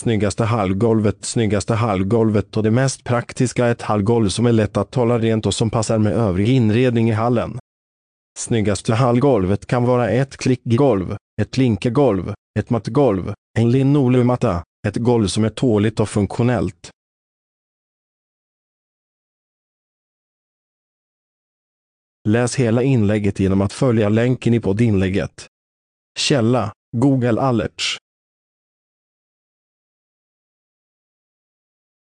Snyggaste hallgolvet Snyggaste hallgolvet och det mest praktiska ett hallgolv som är lätt att hålla rent och som passar med övrig inredning i hallen. Snyggaste hallgolvet kan vara ett klickgolv, ett linkegolv, ett mattgolv, en linoleummatta, ett golv som är tåligt och funktionellt. Läs hela inlägget genom att följa länken i poddinlägget. Källa Google Alerts